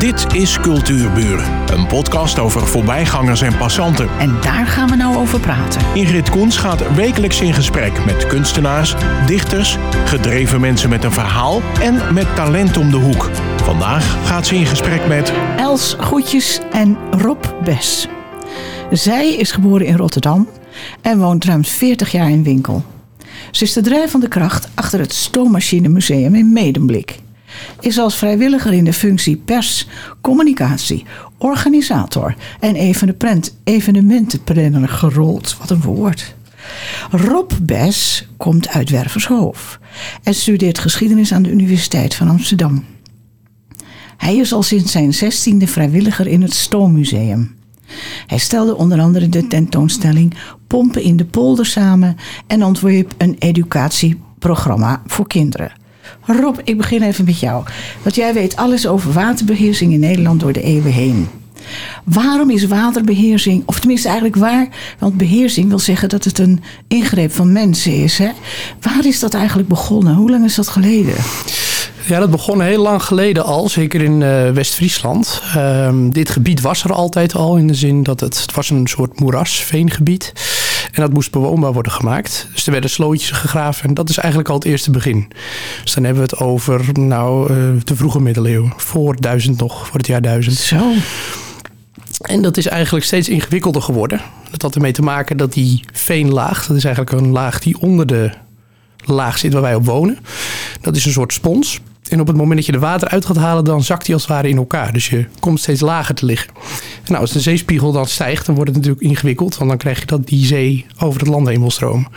Dit is Cultuurburen, een podcast over voorbijgangers en passanten. En daar gaan we nou over praten. Ingrid Koens gaat wekelijks in gesprek met kunstenaars, dichters, gedreven mensen met een verhaal en met talent om de hoek. Vandaag gaat ze in gesprek met Els Goedjes en Rob Bes. Zij is geboren in Rotterdam en woont ruim 40 jaar in Winkel. Ze is de drijvende kracht achter het Stoommachinemuseum in Medemblik. Is als vrijwilliger in de functie pers, communicatie, organisator en evenementenplanner gerold. Wat een woord. Rob Bes komt uit Wervershoofd en studeert geschiedenis aan de Universiteit van Amsterdam. Hij is al sinds zijn zestiende vrijwilliger in het Stoommuseum. Hij stelde onder andere de tentoonstelling Pompen in de polder samen en ontwierp een educatieprogramma voor kinderen. Rob, ik begin even met jou. Want jij weet alles over waterbeheersing in Nederland door de eeuwen heen. Waarom is waterbeheersing, of tenminste eigenlijk waar, want beheersing wil zeggen dat het een ingreep van mensen is. Hè? Waar is dat eigenlijk begonnen? Hoe lang is dat geleden? Ja, dat begon heel lang geleden al, zeker in uh, West-Friesland. Um, dit gebied was er altijd al in de zin dat het, het was een soort moeras, veengebied. En dat moest bewoonbaar worden gemaakt. Dus er werden slootjes gegraven en dat is eigenlijk al het eerste begin. Dus dan hebben we het over nou, uh, de vroege middeleeuwen, voor duizend nog, voor het jaar duizend. Zo. En dat is eigenlijk steeds ingewikkelder geworden. Dat had ermee te maken dat die veenlaag, dat is eigenlijk een laag die onder de laag zit waar wij op wonen. Dat is een soort spons. En op het moment dat je de water uit gaat halen, dan zakt die als het ware in elkaar. Dus je komt steeds lager te liggen. En nou, als de zeespiegel dan stijgt, dan wordt het natuurlijk ingewikkeld. Want dan krijg je dat die zee over het land heen wil stromen.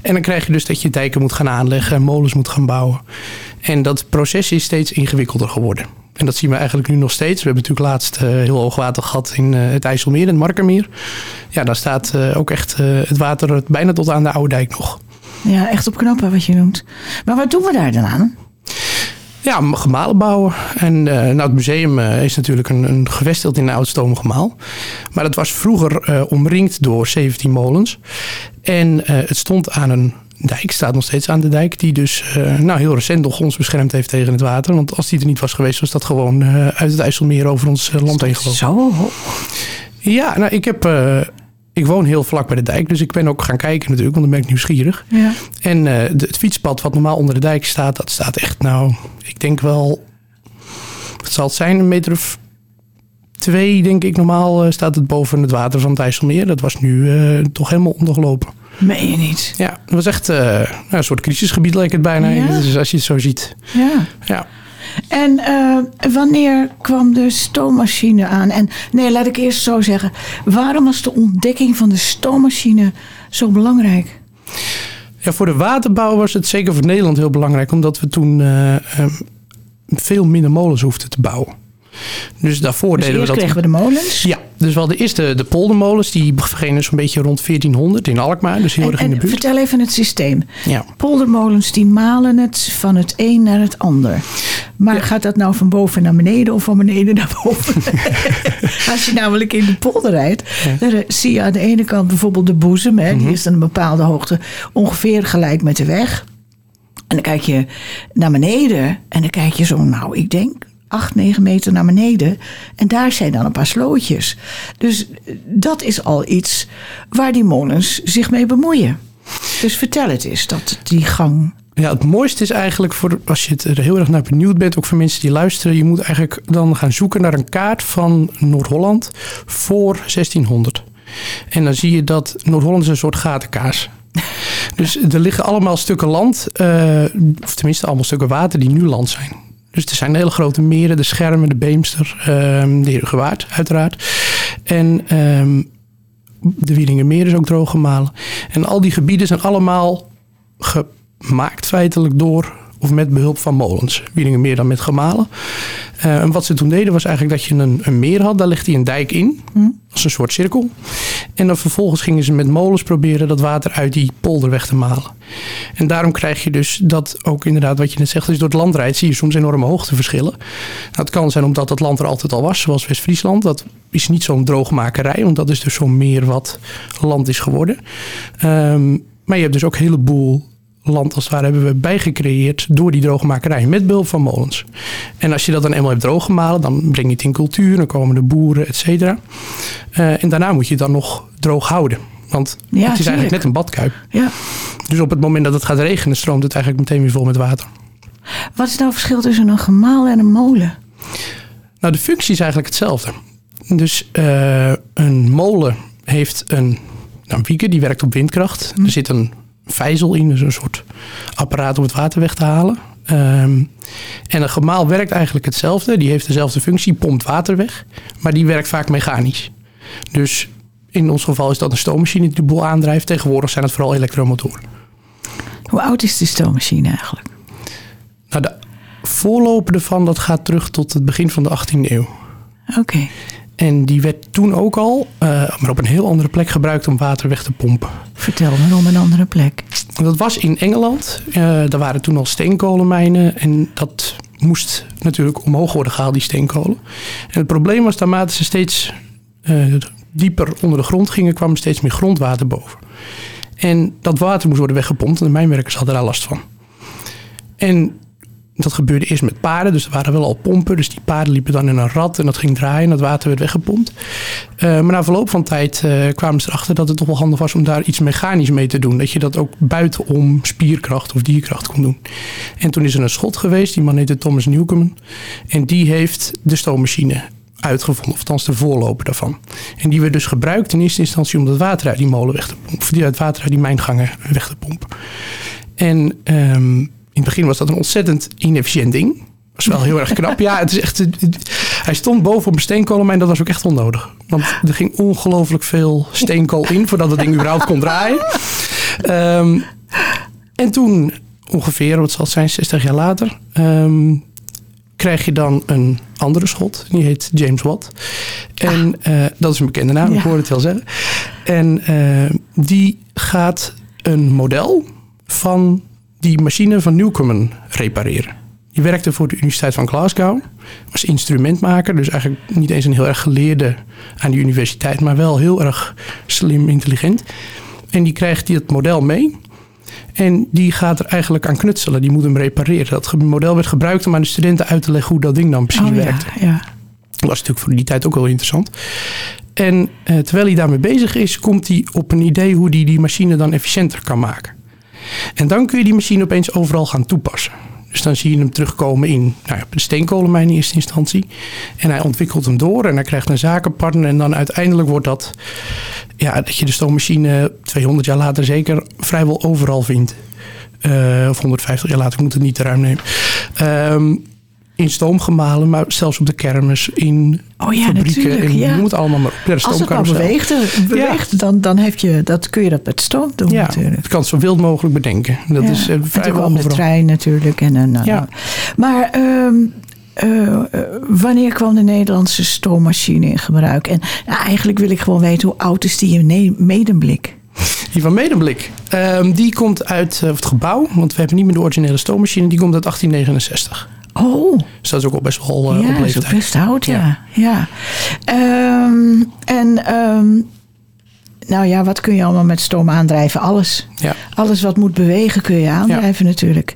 En dan krijg je dus dat je dijken moet gaan aanleggen en molens moet gaan bouwen. En dat proces is steeds ingewikkelder geworden. En dat zien we eigenlijk nu nog steeds. We hebben natuurlijk laatst uh, heel hoog water gehad in uh, het IJsselmeer, in het Markermeer. Ja, daar staat uh, ook echt het water bijna tot aan de oude dijk nog. Ja, echt op knappen wat je noemt. Maar wat doen we daar dan aan? Ja, gemalen bouwen. En uh, nou, het museum uh, is natuurlijk een, een gevestigd in een oud stoomgemaal. Maar het was vroeger uh, omringd door 17 molens. En het stond aan een dijk, staat nog steeds aan de dijk, die dus nou, heel recent nog ons beschermd heeft tegen het water. Want als die er niet was geweest, was dat gewoon uit het IJsselmeer over ons land heen gelopen. Zo Ja, nou, ik heb ik woon heel vlak bij de dijk, dus ik ben ook gaan kijken natuurlijk, want dan ben ik nieuwsgierig. Ja. En uh, de, het fietspad wat normaal onder de dijk staat, dat staat echt nou, ik denk wel, het zal het zijn, een meter of twee denk ik normaal uh, staat het boven het water van het IJsselmeer. Dat was nu uh, toch helemaal ondergelopen. Meen je niet? Ja, het was echt nou, een soort crisisgebied leek het bijna. Ja? Dus als je het zo ziet. Ja. Ja. En uh, wanneer kwam de stoommachine aan? En nee, laat ik eerst zo zeggen. Waarom was de ontdekking van de stoommachine zo belangrijk? Ja, voor de waterbouw was het zeker voor Nederland heel belangrijk, omdat we toen uh, um, veel minder molens hoefden te bouwen. Dus daarvoor dus deden we dat. kregen we de molens? Ja, dus wel de eerste de poldermolens, die beginnen zo'n beetje rond 1400 in Alkmaar, dus heel en, erg in de buurt. Vertel even het systeem. Ja. Poldermolens die malen het van het een naar het ander. Maar ja. gaat dat nou van boven naar beneden of van beneden naar boven? Als je namelijk in de polder rijdt, ja. dan zie je aan de ene kant bijvoorbeeld de boezem, hè, die is aan een bepaalde hoogte ongeveer gelijk met de weg. En dan kijk je naar beneden en dan kijk je zo, nou, ik denk 8, 9 meter naar beneden. En daar zijn dan een paar slootjes. Dus dat is al iets waar die molens zich mee bemoeien. Dus vertel het eens, dat die gang. Ja, het mooiste is eigenlijk voor als je er heel erg naar benieuwd bent, ook voor mensen die luisteren, je moet eigenlijk dan gaan zoeken naar een kaart van Noord-Holland voor 1600. En dan zie je dat Noord-Holland is een soort gatenkaas. Dus er liggen allemaal stukken land, uh, of tenminste allemaal stukken water die nu land zijn. Dus er zijn hele grote meren, de Schermen, de Beemster, um, de Heergewaard uiteraard. En um, de Wieringermeer is ook droog gemalen. En al die gebieden zijn allemaal gemaakt feitelijk door of met behulp van molens. Wieringermeer dan met gemalen. Uh, en wat ze toen deden was eigenlijk dat je een, een meer had. Daar legde hij een dijk in. Hm. Als een soort cirkel. En dan vervolgens gingen ze met molens proberen dat water uit die polder weg te malen. En daarom krijg je dus dat ook inderdaad wat je net zegt. Als je door het land rijdt zie je soms enorme hoogteverschillen. Nou, het kan zijn omdat het land er altijd al was. Zoals West-Friesland. Dat is niet zo'n droogmakerij. Want dat is dus zo'n meer wat land is geworden. Um, maar je hebt dus ook een heleboel land als het ware hebben we bijgecreëerd door die droogmakerij met behulp van molens. En als je dat dan eenmaal hebt drooggemalen, dan breng je het in cultuur, dan komen de boeren, et cetera. Eh, en daarna moet je het dan nog droog houden. Want Ja, het is eigenlijk net een badkuip. Ja. Dus op het moment dat het gaat regenen, stroomt het eigenlijk meteen weer vol met water. Wat is nou het verschil tussen een gemaal en een molen? Nou, de functie is eigenlijk hetzelfde. Dus eh, een molen heeft een, nou, een wieker, die werkt op windkracht. Er zit een vijzel in, dus een soort apparaat om het water weg te halen. Ehm, en een gemaal werkt eigenlijk hetzelfde. Die heeft dezelfde functie, pompt water weg. Maar die werkt vaak mechanisch. Dus in ons geval is dat een stoommachine die de boel aandrijft. Tegenwoordig zijn het vooral elektromotoren. Hoe oud is de stoommachine eigenlijk? Nou, de voorloper ervan dat gaat terug tot het begin van de 18e eeuw. Oké. En die werd toen ook al, eh, maar op een heel andere plek gebruikt om water weg te pompen. Vertel me om een andere plek. Dat was in Engeland. Eh daar waren toen al steenkolenmijnen. En dat moest natuurlijk omhoog worden gehaald, die steenkolen. En het probleem was, naarmate ze steeds eh, dieper onder de grond gingen, kwam er steeds meer grondwater boven. En dat water moest worden weggepompt en de mijnwerkers hadden daar last van. En dat gebeurde eerst met paarden, dus er waren wel al pompen. Dus die paarden liepen dan in een rad en dat ging draaien en dat water werd weggepompt. Eh, maar na verloop van tijd eh, kwamen ze erachter dat het toch wel handig was om daar iets mechanisch mee te doen. Dat je dat ook buitenom spierkracht of dierkracht kon doen. En toen is er een schot geweest, die man heette Thomas Newcomen. En die heeft de stoommachine uitgevonden, of althans de voorloper daarvan. En die werd dus gebruikt in eerste instantie om dat water uit die molen weg te pompen. Of die uit water uit die mijngangen weg te pompen. En ehm, het begin was dat een ontzettend inefficiënt ding. Dat was wel heel erg knap. Ja, het is echt, hij stond boven op een steenkolenmijn. Dat was ook echt onnodig. Want er ging ongelooflijk veel steenkool in voordat het ding überhaupt kon draaien. Ehm, en toen, ongeveer, wat zal het zijn, 60 jaar later, ehm, krijg je dan een andere schot. Die heet James Watt. En eh, dat is een bekende naam, ik Ja. hoorde het wel zeggen. En eh, die gaat een model van die machine van Newcomen repareren. Die werkte voor de Universiteit van Glasgow. Was instrumentmaker, dus eigenlijk niet eens een heel erg geleerde aan de universiteit, maar wel heel erg slim, intelligent. En die krijgt die het model mee. En die gaat er eigenlijk aan knutselen. Die moet hem repareren. Dat model werd gebruikt om aan de studenten uit te leggen hoe dat ding dan precies Oh, ja, werkte. ja. Dat was natuurlijk voor die tijd ook wel interessant. En eh, terwijl hij daarmee bezig is, komt hij op een idee hoe hij die machine dan efficiënter kan maken. En dan kun je die machine opeens overal gaan toepassen. Dus dan zie je hem terugkomen in nou ja, de steenkolenmijn in eerste instantie. En hij ontwikkelt hem door en hij krijgt een zakenpartner. En dan uiteindelijk wordt dat, ja, dat je de stoommachine 200 jaar later zeker vrijwel overal vindt. Eh, of 150 jaar later, ik moet het niet te ruim nemen. Ehm, in stoom gemalen, maar zelfs op de kermis, in Oh ja, fabrieken. en ja. noem het allemaal maar op. Als het nou beweegt, eh, beweegt dan, dan heb je, dat, kun je dat met stoom doen Ja, natuurlijk. het kan het zo wild mogelijk bedenken. Dat is eh, toen vrijwel kwam de overal. trein natuurlijk. En, en, Ja. Maar ehm, eh, eh, wanneer kwam de Nederlandse stoommachine in gebruik? En eigenlijk wil ik gewoon weten hoe oud is die in Medemblik? Die van Medemblik, ehm, die komt uit eh, het gebouw, want we hebben niet meer de originele stoommachine, die komt uit 1869. Oh, Dus dat is ook al best wel eh ja, op leeftijd. best oud, ja. ja. Ehm, en ehm, nou ja, wat kun je allemaal met stoom aandrijven? Alles. Ja. Alles wat moet bewegen kun je aandrijven natuurlijk.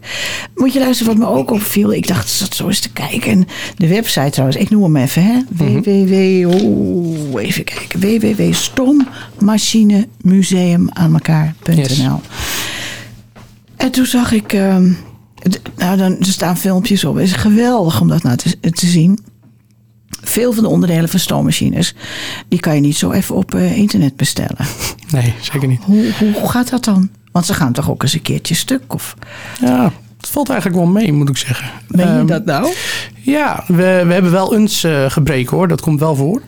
Moet je luisteren wat me ook opviel. Ik dacht, zat zo eens te kijken. En de website trouwens, ik noem hem even. Hè? www, oh, even kijken. www.stommachinemuseum aan elkaar.nl Yes. En toen zag ik... ehm, nou, dan, er staan filmpjes op. Het is geweldig om dat nou te, te zien. Veel van de onderdelen van stoommachines... die kan je niet zo even op eh, internet bestellen. Nee, zeker niet. Hoe, hoe, hoe gaat dat dan? Want ze gaan toch ook eens een keertje stuk? Of Ja, het valt eigenlijk wel mee, moet ik zeggen. meen je Ehm, dat nou? Ja, we, we hebben wel eens eh, gebreken hoor, dat komt wel voor.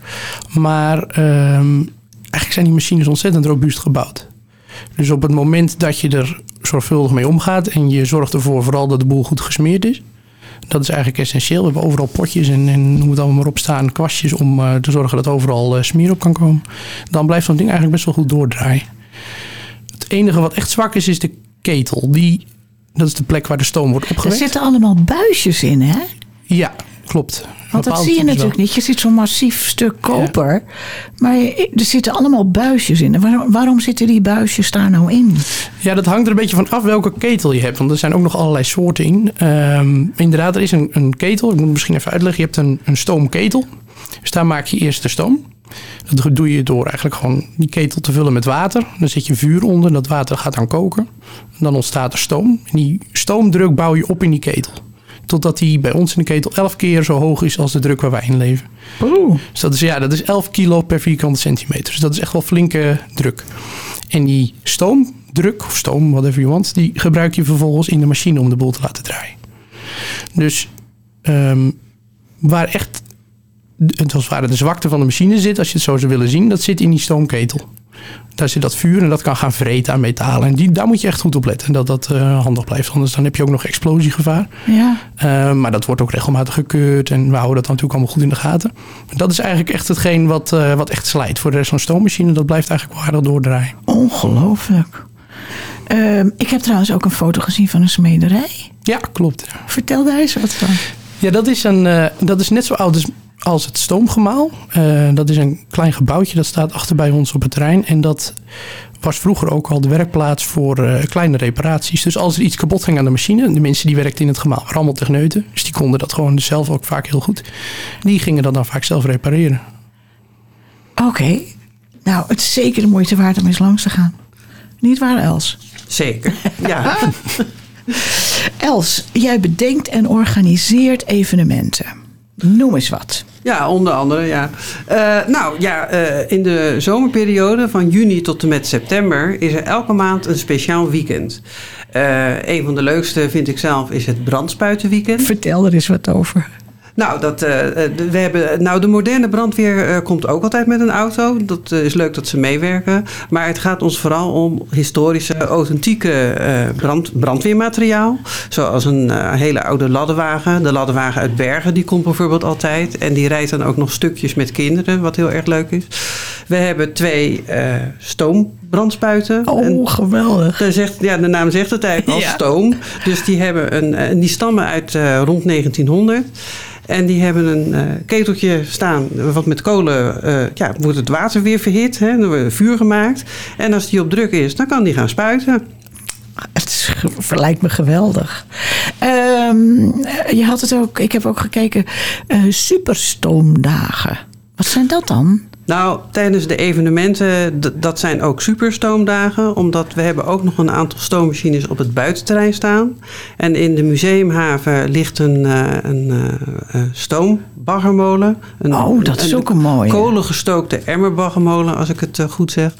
Maar ehm, eigenlijk zijn die machines ontzettend robuust gebouwd. Dus op het moment dat je er zorgvuldig mee omgaat en je zorgt ervoor vooral dat de boel goed gesmeerd is. Dat is eigenlijk essentieel. We hebben overal potjes en, en noem het allemaal maar op staan, kwastjes om eh, te zorgen dat overal eh, smeer op kan komen. Dan blijft zo'n ding eigenlijk best wel goed doordraaien. Het enige wat echt zwak is, is de ketel. Die, dat is de plek waar de stoom wordt Er opgewekt. zitten allemaal buisjes in, hè? Ja, klopt. Want dat zie je natuurlijk wel. niet. Je ziet zo'n massief stuk koper. Maar er zitten allemaal buisjes in. En waarom, waarom zitten die buisjes daar nou in? Ja, dat hangt er een beetje van af welke ketel je hebt. Want er zijn ook nog allerlei soorten in. Ehm, inderdaad, er is een, een ketel. Ik moet het misschien even uitleggen. Je hebt een, een stoomketel. Dus daar maak je eerst de stoom. Dat doe je door eigenlijk gewoon die ketel te vullen met water. Dan zet je vuur onder. Dat water gaat dan koken. Dan ontstaat er stoom. En die stoomdruk bouw je op in die ketel. Totdat die bij ons in de ketel 11 keer zo hoog is als de druk waar wij in leven. Oeh. Dus dat is, ja, dat is 11 kilo per vierkante centimeter. Dus dat is echt wel flinke druk. En die stoomdruk, of stoom, whatever you want, die gebruik je vervolgens in de machine om de boel te laten draaien. Dus ehm, waar echt het als het ware de zwakte van de machine zit, als je het zo zou willen zien, dat zit in die stoomketel. Daar zit dat vuur en dat kan gaan vreten aan metalen. En die, daar moet je echt goed op letten, dat dat eh, handig blijft. Anders dan heb je ook nog explosiegevaar. Ja. Uh, maar dat wordt ook regelmatig gekeurd en we houden dat natuurlijk allemaal goed in de gaten. Dat is eigenlijk echt hetgeen wat, uh, wat echt slijt. Voor de rest van stoommachine, dat blijft eigenlijk wel aardig doordraaien. Ongelooflijk. Uh, ik heb trouwens ook een foto gezien van een smederij. Ja, klopt. Vertel daar eens wat van. Ja, dat is, een, dat is net zo oud als, als het stoomgemaal. Uh, dat is een klein gebouwtje dat staat achter bij ons op het terrein. En dat was vroeger ook al de werkplaats voor uh, kleine reparaties. Dus als er iets kapot ging aan de machine, de mensen die werkten in het gemaal waren allemaal techneuten. Dus die konden dat gewoon zelf ook vaak heel goed. Die gingen dat dan vaak zelf repareren. Oké. Okay. Nou, het is zeker de moeite waard om eens langs te gaan. Niet waar, Els? Zeker, ja. Els, jij bedenkt en organiseert evenementen. Noem eens wat. Ja, onder andere, ja. Uh, nou ja, uh, in de zomerperiode van juni tot en met september is er elke maand een speciaal weekend. Uh, een van de leukste vind ik zelf is het brandspuitenweekend. Vertel er eens wat over. Nou, dat, uh, we hebben, nou, de moderne brandweer uh, komt ook altijd met een auto. Dat is leuk dat ze meewerken. Maar het gaat ons vooral om historische, authentieke brand, brandweermateriaal. Zoals een hele oude ladderwagen. De ladderwagen uit Bergen, die komt bijvoorbeeld altijd. En die rijdt dan ook nog stukjes met kinderen, wat heel erg leuk is. We hebben twee stoombrandspuiten. Oh, en geweldig. De, zegt, ja, de naam zegt het eigenlijk al, stoom. Dus die, hebben een, die stammen uit rond 1900. En die hebben een uh, keteltje staan, wat met kolen, uh, ja, wordt het water weer verhit, hè, dan wordt vuur gemaakt. En als die op druk is, dan kan die gaan spuiten. Het lijkt me geweldig. Um, je had het ook, ik heb ook gekeken, superstoomdagen. Wat zijn dat dan? Nou, tijdens de evenementen, dat zijn ook superstoomdagen. Omdat we hebben ook nog een aantal stoommachines op het buitenterrein staan. En in de museumhaven ligt een, uh, een uh, stoombaggermolen. Een, oh, dat is een, ook een mooie. kolengestookte emmerbaggermolen, als ik het goed zeg.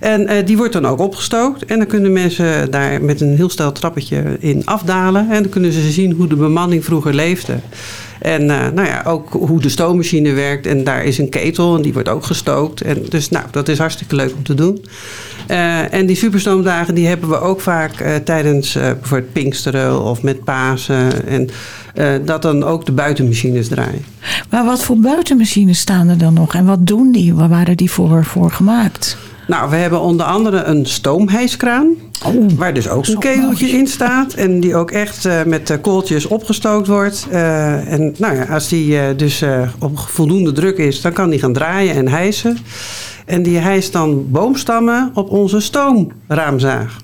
En die wordt dan ook opgestookt. En dan kunnen mensen daar met een heel stel trappetje in afdalen. En dan kunnen ze zien hoe de bemanning vroeger leefde. En uh, nou ja, ook hoe de stoommachine werkt. En daar is een ketel en die wordt ook gestookt. En dus nou, dat is hartstikke leuk om te doen. Uh, en die superstoomdagen die hebben we ook vaak uh, tijdens bijvoorbeeld Pinksteren of met Pasen. En dat dan ook de buitenmachines draaien. Maar wat voor buitenmachines staan er dan nog? En wat doen die? Waar waren die voor, voor gemaakt? Nou, we hebben onder andere een stoomhijskraan. Oh, waar dus ook een keteltje mooi. in staat. En die ook echt uh, met kooltjes opgestookt wordt. Uh, en nou ja, als die dus op voldoende druk is, dan kan die gaan draaien en hijsen. En die hijst dan boomstammen op onze stoomraamzaag.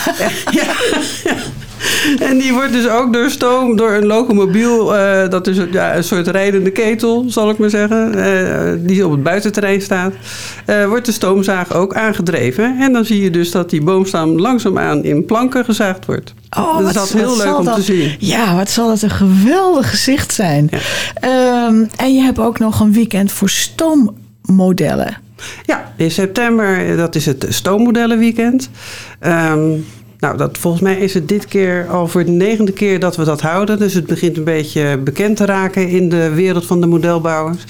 ja. En die wordt dus ook door stoom, door een locomobiel, uh, dat is ja, een soort rijdende ketel, zal ik maar zeggen, uh, die op het buitenterrein staat, uh, wordt de stoomzaag ook aangedreven. En dan zie je dus dat die boomstam langzaamaan in planken gezaagd wordt. Oh, dus wat, dat is heel leuk om dat, te zien. Ja, wat zal het een geweldig gezicht zijn. Ja. Um, en je hebt ook nog een weekend voor stoommodellen. Ja, in september, dat is het stoommodellenweekend. Um, nou, dat, volgens mij is het dit keer al voor de negende keer dat we dat houden. Dus het begint een beetje bekend te raken in de wereld van de modelbouwers.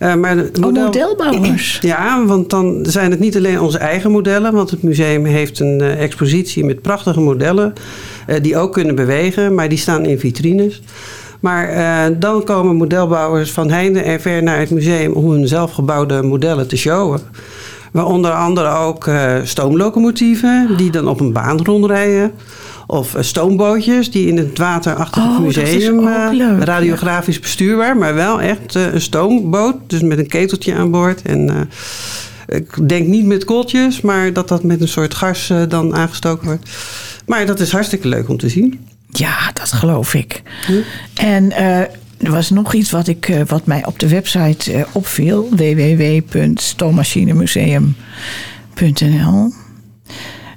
Uh, maar de model... oh, modelbouwers? Ja, want dan zijn het niet alleen onze eigen modellen. Want het museum heeft een uh, expositie met prachtige modellen. Uh, die ook kunnen bewegen, maar die staan in vitrines. Maar dan komen modelbouwers van heinde en ver naar het museum om hun zelfgebouwde modellen te showen. Waar onder andere ook uh, stoomlocomotieven die dan op een baan rondrijden. Of eh, stoombootjes die in het waterachtige Oh, dat is museum... eh, leuk, radiografisch bestuurbaar, maar wel echt eh, een stoomboot. Dus met een keteltje aan boord. En eh, ik denk niet met kooltjes, maar dat dat met een soort gas eh, dan aangestoken wordt. Maar dat is hartstikke leuk om te zien. Ja, dat geloof ik. En eh, er was nog iets wat, ik, eh, wat mij op de website eh, opviel: www.stoommachinemuseum.nl.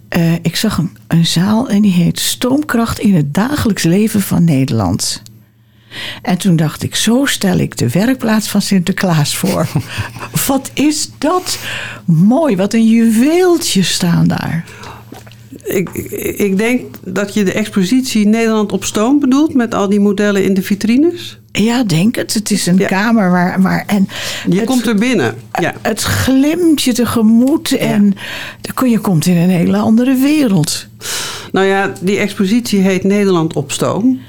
Eh, ik zag een, een zaal en die heet Stoomkracht in het dagelijks leven van Nederland. En toen dacht ik, zo stel ik de werkplaats van Sinterklaas voor. wat is dat mooi, wat een juweeltje staan daar. Ik, ik, denk dat je de expositie Nederland op stoom bedoelt... met al die modellen in de vitrines. Ja, denk het. Het is een Ja. kamer waar. waar en Je het, komt er binnen. Ja. Het glimt je tegemoet en kun je komt in een hele andere wereld. Nou ja, die expositie heet Nederland op stoom.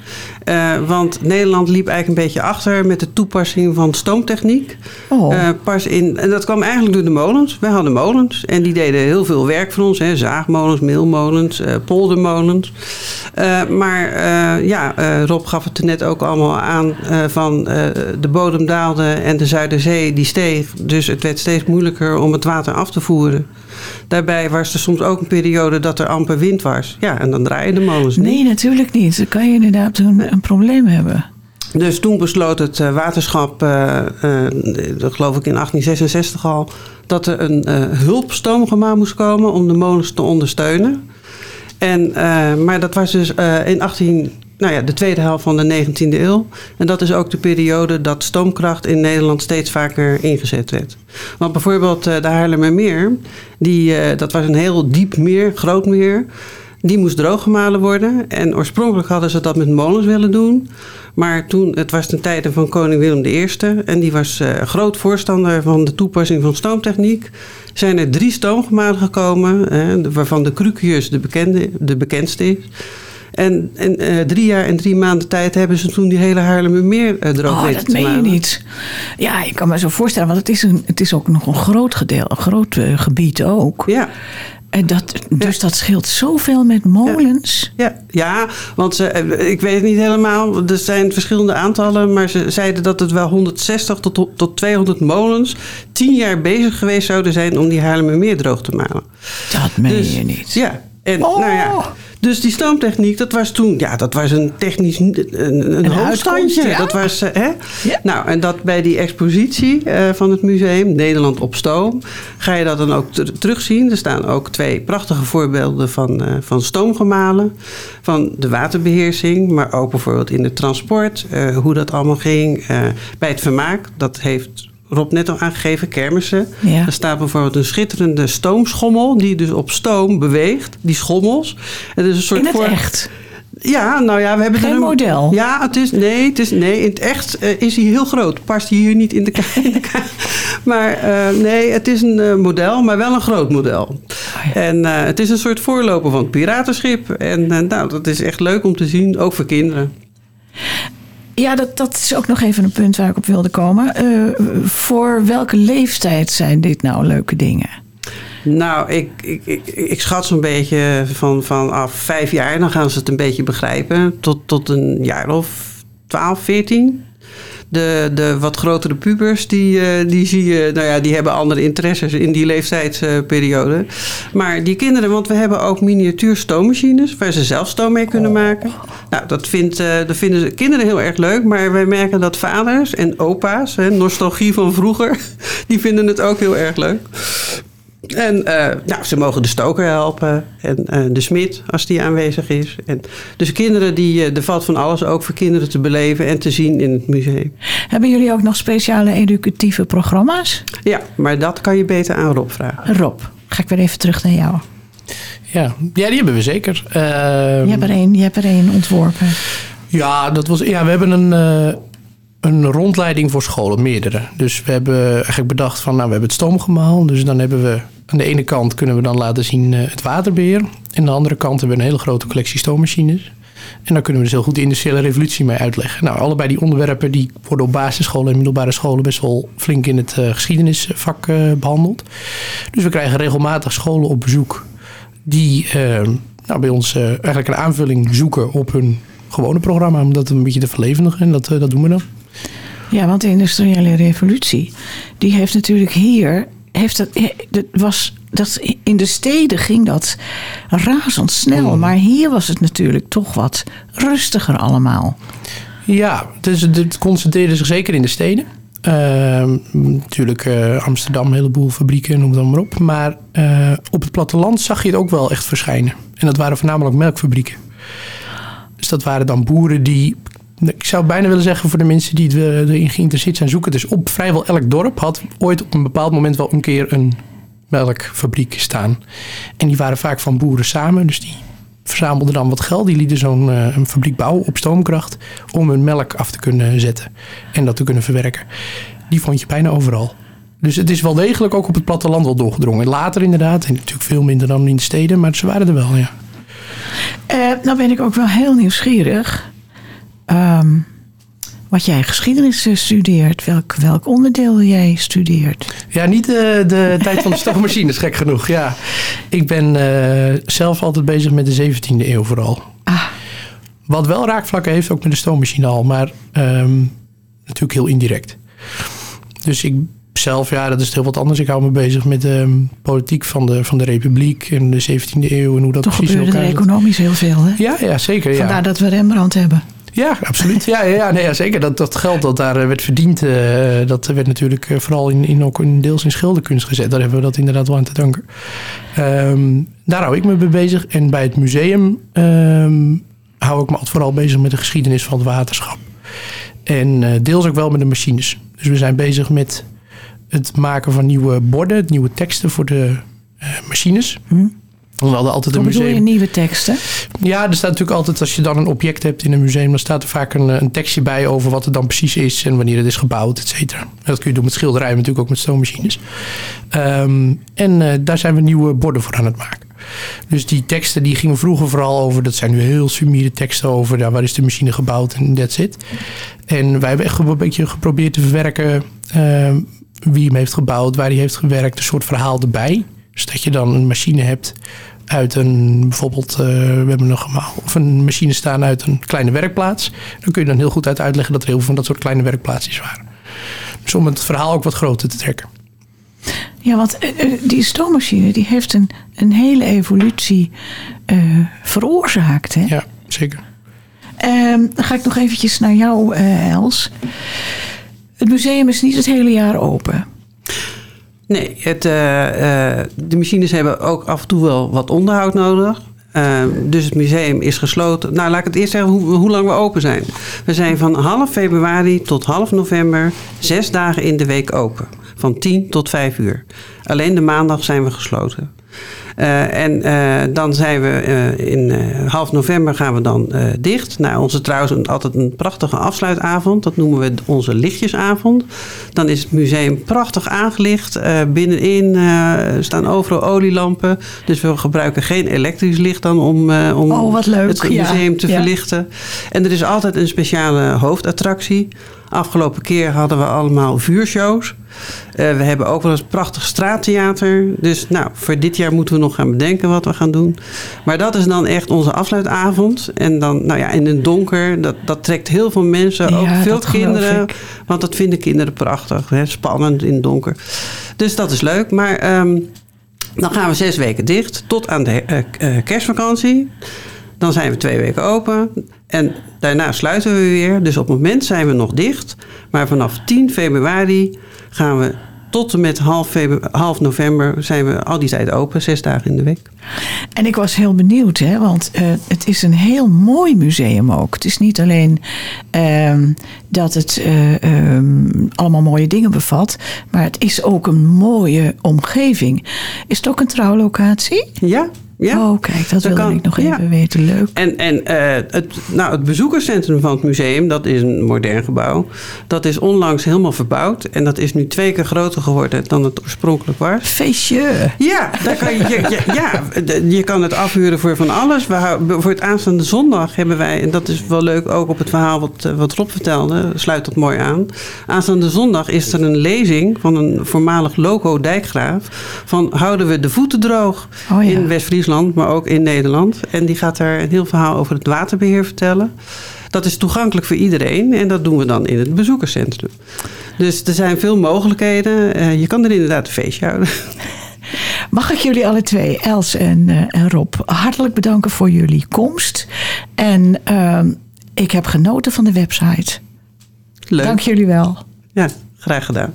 Eh, want Nederland liep eigenlijk een beetje achter met de toepassing van stoomtechniek. Oh. Eh, pas in, en dat kwam eigenlijk door de molens. Wij hadden molens en die deden heel veel werk voor ons. Hè, zaagmolens, meelmolens, eh, poldermolens. Maar ja, Rob gaf het er net ook allemaal aan van de bodem daalde en de Zuiderzee die steeg. Dus het werd steeds moeilijker om het water af te voeren. Daarbij was er soms ook een periode dat er amper wind was. Ja, en dan draaien de molens niet. Nee, natuurlijk niet. Dan kan je inderdaad een, een probleem hebben. Dus toen besloot het eh, waterschap, eh, eh, dat geloof ik in 1866 al, dat er een eh, hulpstoomgemaal moest komen om de molens te ondersteunen. En, maar dat was dus in 18, nou ja, de tweede helft van de 19e eeuw. En dat is ook de periode dat stoomkracht in Nederland steeds vaker ingezet werd. Want bijvoorbeeld de Haarlemmermeer, die, dat was een heel diep meer, groot meer. Die moest drooggemalen worden. En oorspronkelijk hadden ze dat met molens willen doen. Maar toen, het was ten tijde van koning Willem I. En die was eh, groot voorstander van de toepassing van stoomtechniek. Zijn er drie stoomgemalen gekomen. eh, waarvan de Crucius de, bekende, de bekendste is. En, en eh, drie jaar en drie maanden tijd hebben ze toen die hele Haarlemmermeer eh, droog Oh, weten dat te meen je niet. Ja, ik kan me zo voorstellen, want het is, een, het is ook nog een groot gedeelte, een groot gebied ook. Ja. En dat, dus dat scheelt zoveel met molens. Ja, ja want ze, eh, ik weet het niet helemaal. Er zijn verschillende aantallen. Maar ze zeiden dat het wel 160 tot, tot 200 molens tien jaar bezig geweest zouden zijn om die Haarlemmermeer droog te malen. Dat meen Dus- je niet. Ja, en Oh. nou ja. Dus die stoomtechniek, dat was toen, ja, dat was een technisch, een, een, Een hoogstandje. ja. Dat was, eh, hè? Ja. Nou, en dat bij die expositie eh, van het museum, Nederland op stoom, ga je dat dan ook ter- terugzien. Er staan ook twee prachtige voorbeelden van, eh, van stoomgemalen, van de waterbeheersing, maar ook bijvoorbeeld in het transport, hoe dat allemaal ging. bij het vermaak, dat heeft Rob net al aangegeven, kermissen. Ja. Er staat bijvoorbeeld een schitterende stoomschommel die dus op stoom beweegt, die schommels. Het is een soort In het voor- echt. Ja, nou ja, we hebben Geen een model? Ja, het is nee, het is nee, in het echt eh, is hij heel groot. Past hij hier niet in de ka- in de ka- Maar eh, nee, het is een eh, model, maar wel een groot model. Oh ja. En het is een soort voorloper van het piratenschip. En nou, dat is echt leuk om te zien, ook voor kinderen. Ja, dat, dat is ook nog even een punt waar ik op wilde komen. Eh, voor welke leeftijd zijn dit nou leuke dingen? Nou, ik, ik, ik, ik schat zo'n beetje van, vanaf vijf jaar, dan gaan ze het een beetje begrijpen. Tot, tot een jaar of 12, 14. De, de wat grotere pubers, die, eh, die zie je, nou ja, die hebben andere interesses in die leeftijdsperiode. Maar die kinderen, want we hebben ook miniatuur stoommachines waar ze zelf stoom mee kunnen maken. Nou, dat, vindt, eh, dat vinden de kinderen heel erg leuk, maar wij merken dat vaders en opa's, hè, nostalgie van vroeger, die vinden het ook heel erg leuk. En eh, nou, ze mogen de stoker helpen en eh, de smid als die aanwezig is. En, dus kinderen, die, eh, er valt van alles ook voor kinderen te beleven en te zien in het museum. Hebben jullie ook nog speciale educatieve programma's? Ja, maar dat kan je beter aan Rob vragen. Rob, ga ik weer even terug naar jou. Ja, ja die hebben we zeker. Je Ehm, hebt er één, je hebt er één ontworpen. Ja, dat was, ja, we hebben een, eh, een rondleiding voor scholen, meerdere. Dus we hebben eigenlijk bedacht van, nou, we hebben het stoomgemaal. Dus dan hebben we aan de ene kant kunnen we dan laten zien eh, het waterbeheer. En aan de andere kant hebben we een hele grote collectie stoommachines. En daar kunnen we dus heel goed de industriële revolutie mee uitleggen. Nou, allebei die onderwerpen die worden op basisscholen en middelbare scholen best wel flink in het eh, geschiedenisvak eh, behandeld. Dus we krijgen regelmatig scholen op bezoek die nou, bij ons eigenlijk een aanvulling zoeken op hun gewone programma. Om dat een beetje te verlevendigen. En dat, dat doen we dan. Ja, want de industriële revolutie, die heeft natuurlijk hier, heeft dat, dat was, dat, in de steden ging dat razendsnel. Maar hier was het natuurlijk toch wat rustiger allemaal. Ja, dus het concentreerde zich zeker in de steden. Ehm, natuurlijk eh, Amsterdam, een heleboel fabrieken, noem het dan maar op. Maar eh, op het platteland zag je het ook wel echt verschijnen. En dat waren voornamelijk melkfabrieken. Dus dat waren dan boeren die... Ik zou bijna willen zeggen voor de mensen die er- erin geïnteresseerd zijn... zoeken dus op vrijwel elk dorp had ooit op een bepaald moment wel een keer een melkfabriek staan. En die waren vaak van boeren samen. Dus die verzamelden dan wat geld. Die lieten zo'n eh, fabriek bouwen op stoomkracht om hun melk af te kunnen zetten en dat te kunnen verwerken. Die vond je bijna overal. Dus het is wel degelijk ook op het platteland wel doorgedrongen. Later inderdaad, en natuurlijk veel minder dan in de steden, maar ze waren er wel, ja. Eh, nou ben ik ook wel heel nieuwsgierig. Ehm, wat jij geschiedenis eh, studeert, welk, welk onderdeel jij studeert. Ja, niet de, de tijd van de stoommachines, gek genoeg. Ja. Ik ben eh, zelf altijd bezig met de 17e eeuw vooral. Ah. Wat wel raakvlakken heeft, ook met de stoommachine al, maar ehm, natuurlijk heel indirect. Dus ik zelf, ja, dat is heel wat anders. Ik hou me bezig met de ehm, politiek van de, van de republiek en de 17e eeuw en hoe dat Toch precies in gebeurde er economisch heel veel, hè? Ja, ja, zeker. Ja. Vandaar dat we Rembrandt hebben. Ja, absoluut. Ja, ja, nee, ja zeker. Dat, dat geld dat daar eh, werd verdiend, eh, dat werd natuurlijk eh, vooral in, in, ook in deels in schilderkunst gezet. Daar hebben we dat inderdaad wel aan te danken. Ehm, daar hou ik me mee bezig. En bij het museum ehm, hou ik me altijd vooral bezig met de geschiedenis van het waterschap. En deels ook wel met de machines. Dus we zijn bezig met het maken van nieuwe borden, nieuwe teksten voor de machines. We hadden altijd een Wat bedoel je museum. nieuwe teksten? Ja, er staat natuurlijk altijd, als je dan een object hebt in een museum, dan staat er vaak een, een tekstje bij over wat het dan precies is en wanneer het is gebouwd, et cetera. Dat kun je doen met schilderijen, maar natuurlijk ook met stoommachines. Ehm, en eh, daar zijn we nieuwe borden voor aan het maken. Dus die teksten die gingen vroeger vooral over, dat zijn nu heel sumiere teksten over, ja, waar is de machine gebouwd en that's it. En wij hebben echt een beetje geprobeerd te verwerken ehm, wie hem heeft gebouwd, waar hij heeft gewerkt, een soort verhaal erbij. Dus dat je dan een machine hebt uit een, bijvoorbeeld, eh, we hebben nog eenmaal, of een machine staan uit een kleine werkplaats. Dan kun je dan heel goed uit uitleggen dat er heel veel van dat soort kleine werkplaatsjes waren. Dus om het verhaal ook wat groter te trekken. Ja, want eh, eh, die stoommachine die heeft een, een hele evolutie veroorzaakt. Hè? Ja, zeker. Ehm, dan ga ik nog eventjes naar jou, Els. Het museum is niet het hele jaar open. Nee, het, eh, eh, de machines hebben ook af en toe wel wat onderhoud nodig. Eh, dus het museum is gesloten. Nou, laat ik het eerst zeggen hoe, hoe lang we open zijn. We zijn van half februari tot half november zes dagen in de week open. Van 10 tot 5 uur. Alleen de maandag zijn we gesloten. Eh, en eh, dan zijn we eh, in half november gaan we dan dicht. Nou, onze trouwens altijd een prachtige afsluitavond. Dat noemen we onze lichtjesavond. Dan is het museum prachtig aangelicht. Binnenin staan overal olielampen. Dus we gebruiken geen elektrisch licht dan om, om Oh, wat leuk. het Ja, museum te ja. verlichten. En er is altijd een speciale hoofdattractie. Afgelopen keer hadden we allemaal vuurshows. Eh, we hebben ook wel eens een prachtig straattheater. Dus nou, voor dit jaar moeten we nog gaan bedenken wat we gaan doen. Maar dat is dan echt onze afsluitavond. En dan, nou ja, in het donker, dat, dat trekt heel veel mensen. Ja, ook veel kinderen. Want dat vinden kinderen prachtig. Hè? Spannend in het donker. Dus dat is leuk. Maar ehm, dan gaan we zes weken dicht. Tot aan de eh, eh, kerstvakantie. Dan zijn we twee weken open. En daarna sluiten we weer. Dus op het moment zijn we nog dicht. Maar vanaf 10 februari gaan we tot en met half, half november zijn we al die tijd open. Zes dagen in de week. En ik was heel benieuwd, hè, want eh, het is een heel mooi museum ook. Het is niet alleen ehm, dat het eh, ehm, allemaal mooie dingen bevat, maar het is ook een mooie omgeving. Is het ook een trouwlocatie? Ja, ja. Oh, kijk, dat, Dat wilde kan, ik nog ja. even weten. Leuk. En, en eh, het, nou, het bezoekerscentrum van het museum, dat is een modern gebouw. Dat is onlangs helemaal verbouwd. En dat is nu twee keer groter geworden dan het oorspronkelijk was. Feestje. Ja, daar kan je, je, je- ja, je kan het afhuren voor van alles. We voor het aanstaande zondag hebben wij, en dat is wel leuk ook op het verhaal wat, eh, wat Rob vertelde, sluit dat mooi aan. Aanstaande zondag is er een lezing van een voormalig loco dijkgraaf van houden we de voeten droog Oh ja. in West-Friesland Duitsland, maar ook in Nederland. En die gaat daar een heel verhaal over het waterbeheer vertellen. Dat is toegankelijk voor iedereen en dat doen we dan in het bezoekerscentrum. Dus er zijn veel mogelijkheden. Uh, je kan er inderdaad een feestje houden. Mag ik jullie alle twee, Els en, uh, en Rob, hartelijk bedanken voor jullie komst. En uh, ik heb genoten van de website. Leuk. Dank jullie wel. Ja, graag gedaan.